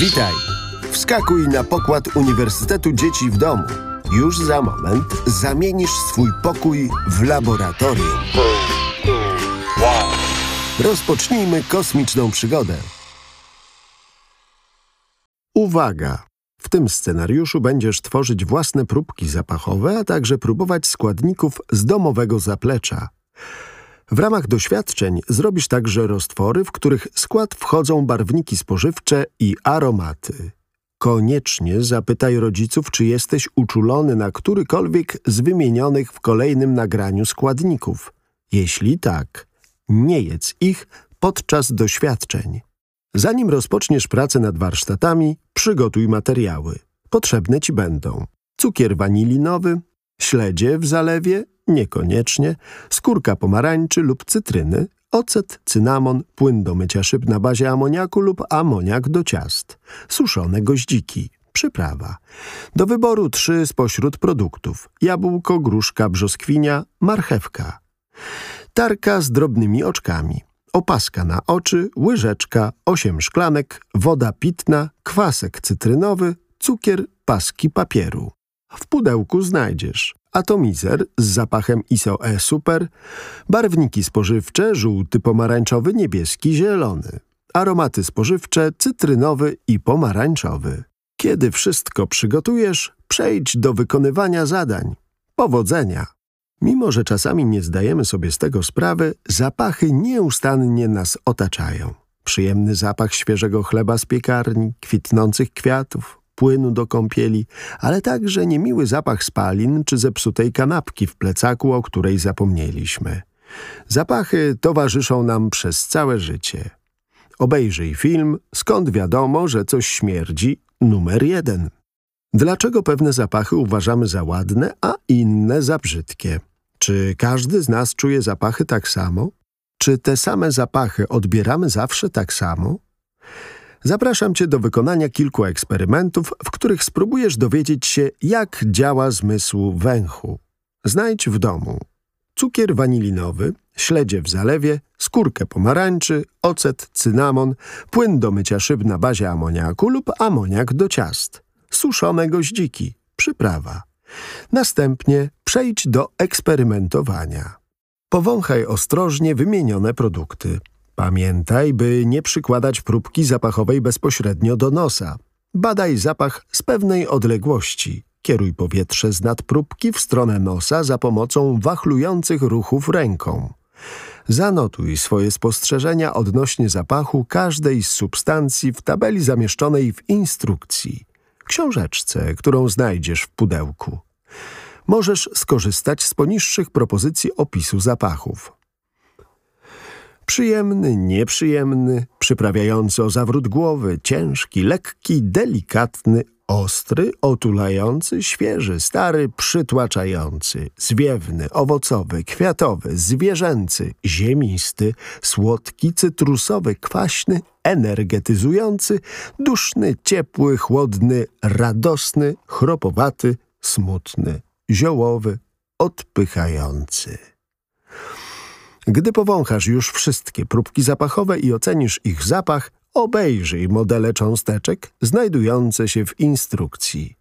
Witaj! Wskakuj na pokład Uniwersytetu Dzieci w Domu. Już za moment zamienisz swój pokój w laboratorium. Rozpocznijmy kosmiczną przygodę. Uwaga! W tym scenariuszu będziesz tworzyć własne próbki zapachowe, a także próbować składników z domowego zaplecza. W ramach doświadczeń zrobisz także roztwory, w których skład wchodzą barwniki spożywcze i aromaty. Koniecznie zapytaj rodziców, czy jesteś uczulony na którykolwiek z wymienionych w kolejnym nagraniu składników. Jeśli tak, nie jedz ich podczas doświadczeń. Zanim rozpoczniesz pracę nad warsztatami, przygotuj materiały. Potrzebne ci będą cukier wanilinowy, śledzie w zalewie, niekoniecznie, skórka pomarańczy lub cytryny, ocet, cynamon, płyn do mycia szyb na bazie amoniaku lub amoniak do ciast, suszone goździki, przyprawa. Do wyboru trzy spośród produktów – jabłko, gruszka, brzoskwinia, marchewka. Tarka z drobnymi oczkami, opaska na oczy, łyżeczka, osiem szklanek, woda pitna, kwasek cytrynowy, cukier, paski papieru. W pudełku znajdziesz atomizer z zapachem ISO-E Super, barwniki spożywcze żółty, pomarańczowy, niebieski, zielony, aromaty spożywcze cytrynowy i pomarańczowy. Kiedy wszystko przygotujesz, przejdź do wykonywania zadań. Powodzenia! Mimo, że czasami nie zdajemy sobie z tego sprawy, zapachy nieustannie nas otaczają. Przyjemny zapach świeżego chleba z piekarni, kwitnących kwiatów, płynu do kąpieli, ale także niemiły zapach spalin czy zepsutej kanapki w plecaku, o której zapomnieliśmy. Zapachy towarzyszą nam przez całe życie. Obejrzyj film, skąd wiadomo, że coś śmierdzi, numer jeden. Dlaczego pewne zapachy uważamy za ładne, a inne za brzydkie? Czy każdy z nas czuje zapachy tak samo? Czy te same zapachy odbieramy zawsze tak samo? Zapraszam Cię do wykonania kilku eksperymentów, w których spróbujesz dowiedzieć się, jak działa zmysł węchu. Znajdź w domu cukier wanilinowy, śledzie w zalewie, skórkę pomarańczy, ocet, cynamon, płyn do mycia szyb na bazie amoniaku lub amoniak do ciast, suszone goździki, przyprawa. Następnie przejdź do eksperymentowania. Powąchaj ostrożnie wymienione produkty. Pamiętaj, by nie przykładać próbki zapachowej bezpośrednio do nosa. Badaj zapach z pewnej odległości. Kieruj powietrze z nadpróbki w stronę nosa za pomocą wachlujących ruchów ręką. Zanotuj swoje spostrzeżenia odnośnie zapachu każdej z substancji w tabeli zamieszczonej w instrukcji, książeczce, którą znajdziesz w pudełku. Możesz skorzystać z poniższych propozycji opisu zapachów. Przyjemny, nieprzyjemny, przyprawiający o zawrót głowy, ciężki, lekki, delikatny, ostry, otulający, świeży, stary, przytłaczający, zwiewny, owocowy, kwiatowy, zwierzęcy, ziemisty, słodki, cytrusowy, kwaśny, energetyzujący, duszny, ciepły, chłodny, radosny, chropowaty, smutny, ziołowy, odpychający. Gdy powąchasz już wszystkie próbki zapachowe i ocenisz ich zapach, obejrzyj modele cząsteczek znajdujące się w instrukcji.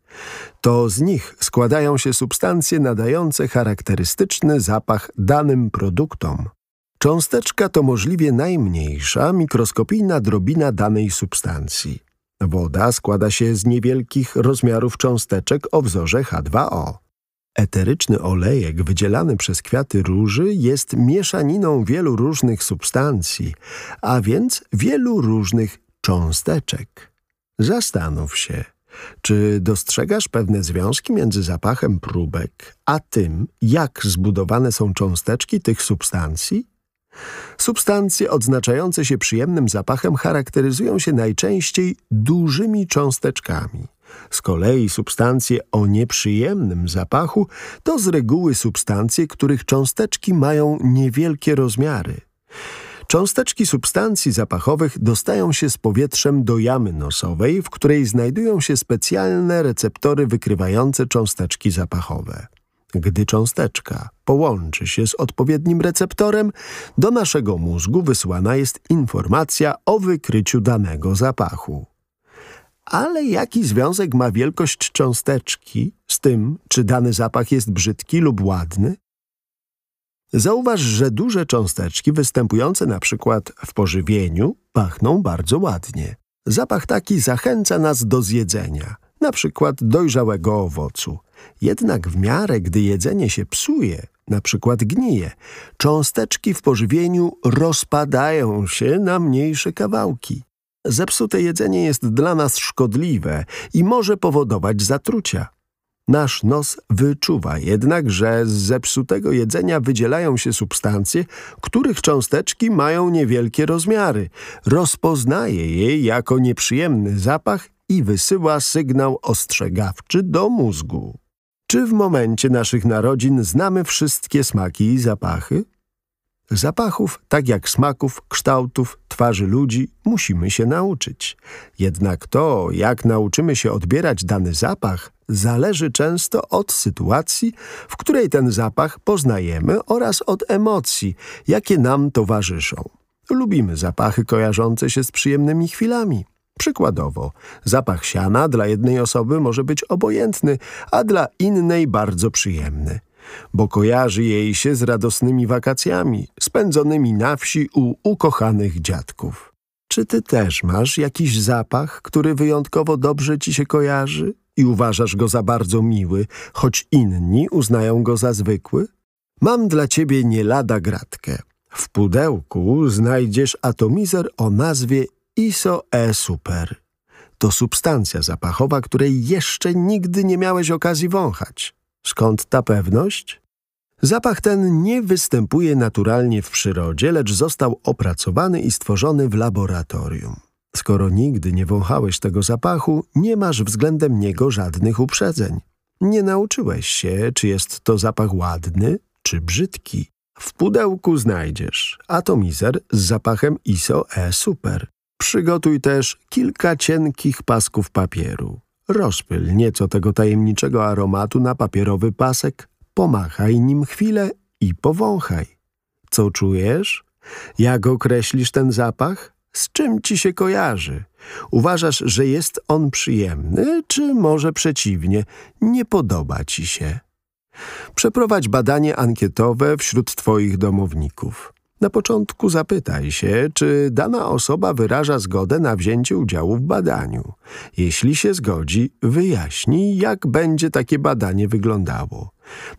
To z nich składają się substancje nadające charakterystyczny zapach danym produktom. Cząsteczka to możliwie najmniejsza, mikroskopijna drobina danej substancji. Woda składa się z niewielkich rozmiarów cząsteczek o wzorze H2O. Eteryczny olejek wydzielany przez kwiaty róży jest mieszaniną wielu różnych substancji, a więc wielu różnych cząsteczek. Zastanów się, czy dostrzegasz pewne związki między zapachem próbek, a tym, jak zbudowane są cząsteczki tych substancji? Substancje odznaczające się przyjemnym zapachem charakteryzują się najczęściej dużymi cząsteczkami. Z kolei substancje o nieprzyjemnym zapachu to z reguły substancje, których cząsteczki mają niewielkie rozmiary. Cząsteczki substancji zapachowych dostają się z powietrzem do jamy nosowej, w której znajdują się specjalne receptory wykrywające cząsteczki zapachowe. Gdy cząsteczka połączy się z odpowiednim receptorem, do naszego mózgu wysłana jest informacja o wykryciu danego zapachu. Ale jaki związek ma wielkość cząsteczki z tym, czy dany zapach jest brzydki lub ładny? Zauważ, że duże cząsteczki występujące na przykład w pożywieniu pachną bardzo ładnie. Zapach taki zachęca nas do zjedzenia, na przykład dojrzałego owocu. Jednak w miarę, gdy jedzenie się psuje, na przykład gnije, cząsteczki w pożywieniu rozpadają się na mniejsze kawałki. Zepsute jedzenie jest dla nas szkodliwe i może powodować zatrucia. Nasz nos wyczuwa jednak, że z zepsutego jedzenia wydzielają się substancje, których cząsteczki mają niewielkie rozmiary. Rozpoznaje je jako nieprzyjemny zapach i wysyła sygnał ostrzegawczy do mózgu. Czy w momencie naszych narodzin znamy wszystkie smaki i zapachy? Zapachów, tak jak smaków, kształtów, twarzy ludzi, musimy się nauczyć. Jednak to, jak nauczymy się odbierać dany zapach, zależy często od sytuacji, w której ten zapach poznajemy oraz od emocji, jakie nam towarzyszą. Lubimy zapachy kojarzące się z przyjemnymi chwilami. Przykładowo, zapach siana dla jednej osoby może być obojętny, a dla innej bardzo przyjemny bo kojarzy jej się z radosnymi wakacjami spędzonymi na wsi u ukochanych dziadków. Czy ty też masz jakiś zapach, który wyjątkowo dobrze ci się kojarzy i uważasz go za bardzo miły, choć inni uznają go za zwykły? Mam dla ciebie nie lada gratkę. W pudełku znajdziesz atomizer o nazwie ISO-E-Super. To substancja zapachowa, której jeszcze nigdy nie miałeś okazji wąchać. Skąd ta pewność? Zapach ten nie występuje naturalnie w przyrodzie, lecz został opracowany i stworzony w laboratorium. Skoro nigdy nie wąchałeś tego zapachu, nie masz względem niego żadnych uprzedzeń. Nie nauczyłeś się, czy jest to zapach ładny, czy brzydki. W pudełku znajdziesz atomizer z zapachem ISO-E Super. Przygotuj też kilka cienkich pasków papieru. Rozpyl nieco tego tajemniczego aromatu na papierowy pasek, pomachaj nim chwilę i powąchaj. Co czujesz? Jak określisz ten zapach? Z czym ci się kojarzy? Uważasz, że jest on przyjemny, czy może przeciwnie, nie podoba ci się? Przeprowadź badanie ankietowe wśród twoich domowników. Na początku zapytaj się, czy dana osoba wyraża zgodę na wzięcie udziału w badaniu. Jeśli się zgodzi, wyjaśnij, jak będzie takie badanie wyglądało.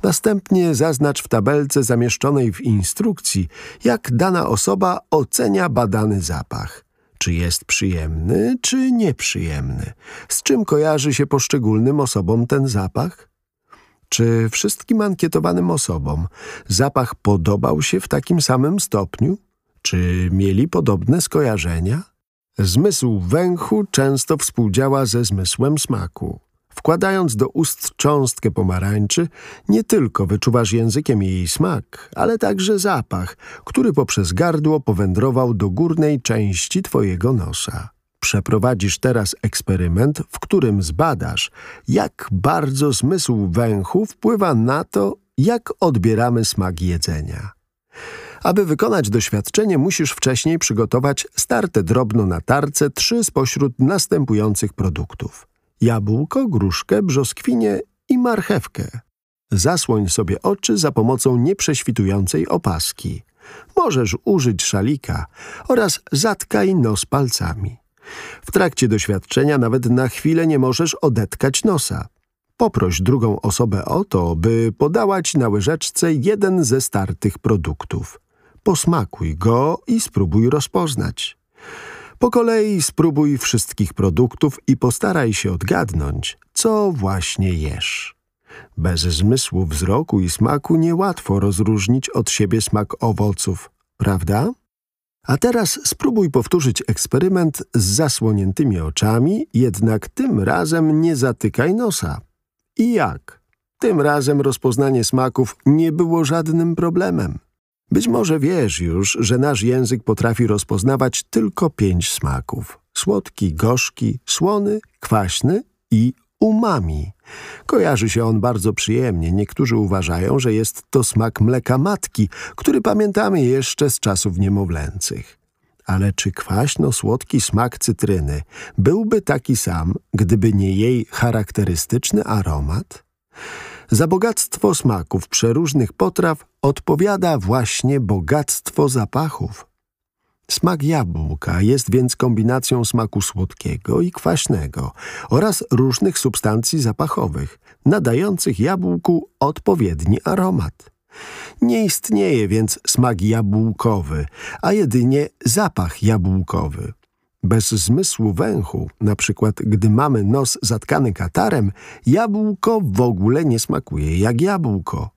Następnie zaznacz w tabelce zamieszczonej w instrukcji, jak dana osoba ocenia badany zapach. Czy jest przyjemny, czy nieprzyjemny? Z czym kojarzy się poszczególnym osobom ten zapach? Czy wszystkim ankietowanym osobom zapach podobał się w takim samym stopniu? Czy mieli podobne skojarzenia? Zmysł węchu często współdziała ze zmysłem smaku. Wkładając do ust cząstkę pomarańczy, nie tylko wyczuwasz językiem jej smak, ale także zapach, który poprzez gardło powędrował do górnej części twojego nosa. Przeprowadzisz teraz eksperyment, w którym zbadasz, jak bardzo zmysł węchu wpływa na to, jak odbieramy smak jedzenia. Aby wykonać doświadczenie, musisz wcześniej przygotować starte drobno na tarce trzy spośród następujących produktów. Jabłko, gruszkę, brzoskwinie i marchewkę. Zasłoń sobie oczy za pomocą nieprześwitującej opaski. Możesz użyć szalika oraz zatkaj nos palcami. W trakcie doświadczenia nawet na chwilę nie możesz odetkać nosa. Poproś drugą osobę o to, by podała ci na łyżeczce jeden ze startych produktów. Posmakuj go i spróbuj rozpoznać. Po kolei spróbuj wszystkich produktów i postaraj się odgadnąć, co właśnie jesz. Bez zmysłu wzroku i smaku niełatwo rozróżnić od siebie smak owoców, prawda? A teraz spróbuj powtórzyć eksperyment z zasłoniętymi oczami, jednak tym razem nie zatykaj nosa. I jak? Tym razem rozpoznanie smaków nie było żadnym problemem. Być może wiesz już, że nasz język potrafi rozpoznawać tylko pięć smaków. Słodki, gorzki, słony, kwaśny i umami. Kojarzy się on bardzo przyjemnie. Niektórzy uważają, że jest to smak mleka matki, który pamiętamy jeszcze z czasów niemowlęcych. Ale czy kwaśno-słodki smak cytryny byłby taki sam, gdyby nie jej charakterystyczny aromat? Za bogactwo smaków przeróżnych potraw odpowiada właśnie bogactwo zapachów. Smak jabłka jest więc kombinacją smaku słodkiego i kwaśnego oraz różnych substancji zapachowych, nadających jabłku odpowiedni aromat. Nie istnieje więc smak jabłkowy, a jedynie zapach jabłkowy. Bez zmysłu węchu, na przykład gdy mamy nos zatkany katarem, jabłko w ogóle nie smakuje jak jabłko.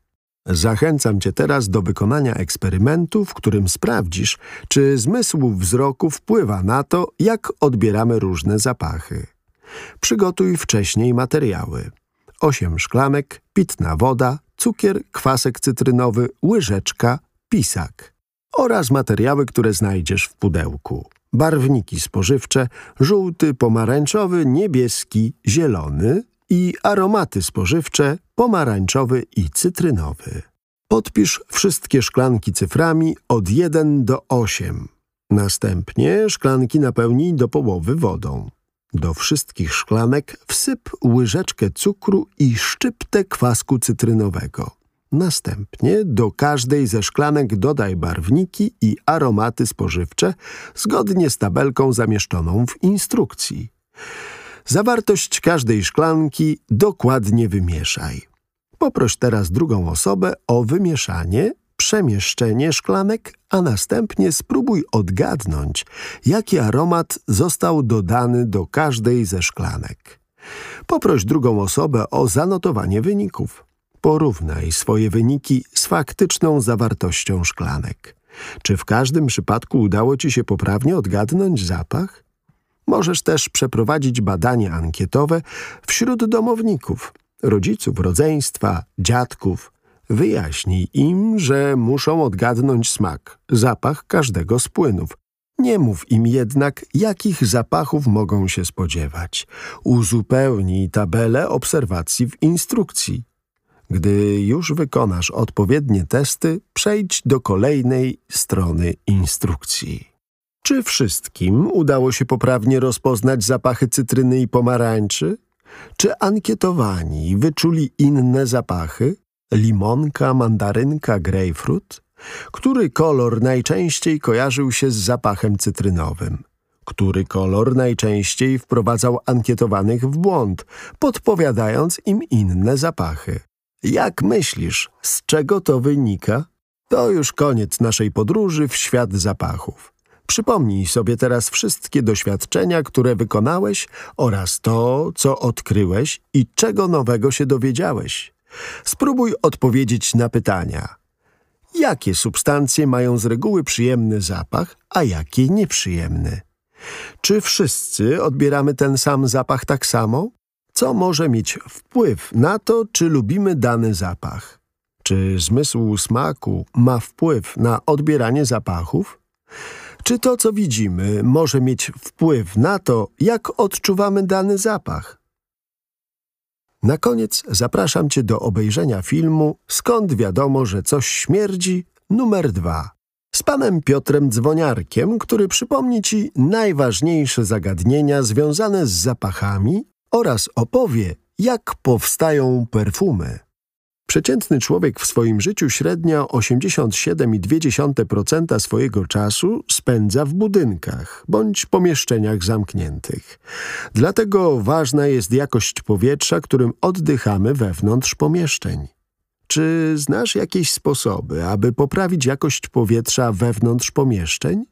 Zachęcam cię teraz do wykonania eksperymentu, w którym sprawdzisz, czy zmysł wzroku wpływa na to, jak odbieramy różne zapachy. Przygotuj wcześniej materiały. 8 szklanek, pitna woda, cukier, kwasek cytrynowy, łyżeczka, pisak oraz materiały, które znajdziesz w pudełku. Barwniki spożywcze, żółty, pomarańczowy, niebieski, zielony i aromaty spożywcze, pomarańczowy i cytrynowy. Podpisz wszystkie szklanki cyframi od 1 do 8. Następnie szklanki napełnij do połowy wodą. Do wszystkich szklanek wsyp łyżeczkę cukru i szczyptę kwasku cytrynowego. Następnie do każdej ze szklanek dodaj barwniki i aromaty spożywcze zgodnie z tabelką zamieszczoną w instrukcji. Zawartość każdej szklanki dokładnie wymieszaj. Poproś teraz drugą osobę o wymieszanie przemieszczenie szklanek, a następnie spróbuj odgadnąć, jaki aromat został dodany do każdej ze szklanek. Poproś drugą osobę o zanotowanie wyników. Porównaj swoje wyniki z faktyczną zawartością szklanek. Czy w każdym przypadku udało Ci się poprawnie odgadnąć zapach? Możesz też przeprowadzić badanie ankietowe wśród domowników, rodziców rodzeństwa, dziadków, Wyjaśnij im, że muszą odgadnąć smak, zapach każdego z płynów. Nie mów im jednak, jakich zapachów mogą się spodziewać. Uzupełnij tabelę obserwacji w instrukcji. Gdy już wykonasz odpowiednie testy, przejdź do kolejnej strony instrukcji. Czy wszystkim udało się poprawnie rozpoznać zapachy cytryny i pomarańczy? Czy ankietowani wyczuli inne zapachy? limonka, mandarynka, grejpfrut? Który kolor najczęściej kojarzył się z zapachem cytrynowym? Który kolor najczęściej wprowadzał ankietowanych w błąd, podpowiadając im inne zapachy? Jak myślisz, z czego to wynika? To już koniec naszej podróży w świat zapachów. Przypomnij sobie teraz wszystkie doświadczenia, które wykonałeś oraz to, co odkryłeś i czego nowego się dowiedziałeś. Spróbuj odpowiedzieć na pytania. Jakie substancje mają z reguły przyjemny zapach, a jakie nieprzyjemny? Czy wszyscy odbieramy ten sam zapach tak samo? Co może mieć wpływ na to, czy lubimy dany zapach? Czy zmysł smaku ma wpływ na odbieranie zapachów? Czy to, co widzimy, może mieć wpływ na to, jak odczuwamy dany zapach? Na koniec zapraszam Cię do obejrzenia filmu Skąd wiadomo, że coś śmierdzi? numer dwa z panem Piotrem Dzwoniarkiem, który przypomni Ci najważniejsze zagadnienia związane z zapachami oraz opowie, jak powstają perfumy. Przeciętny człowiek w swoim życiu średnio 87,2% swojego czasu spędza w budynkach bądź pomieszczeniach zamkniętych. Dlatego ważna jest jakość powietrza, którym oddychamy wewnątrz pomieszczeń. Czy znasz jakieś sposoby, aby poprawić jakość powietrza wewnątrz pomieszczeń?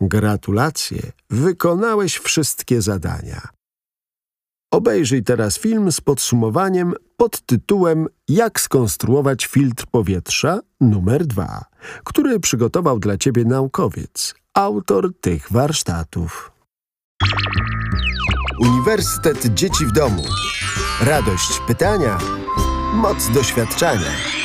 Gratulacje, wykonałeś wszystkie zadania. Obejrzyj teraz film z podsumowaniem pod tytułem Jak skonstruować filtr powietrza numer 2, który przygotował dla Ciebie naukowiec, autor tych warsztatów. Uniwersytet Dzieci w Domu. Radość pytania, moc doświadczania.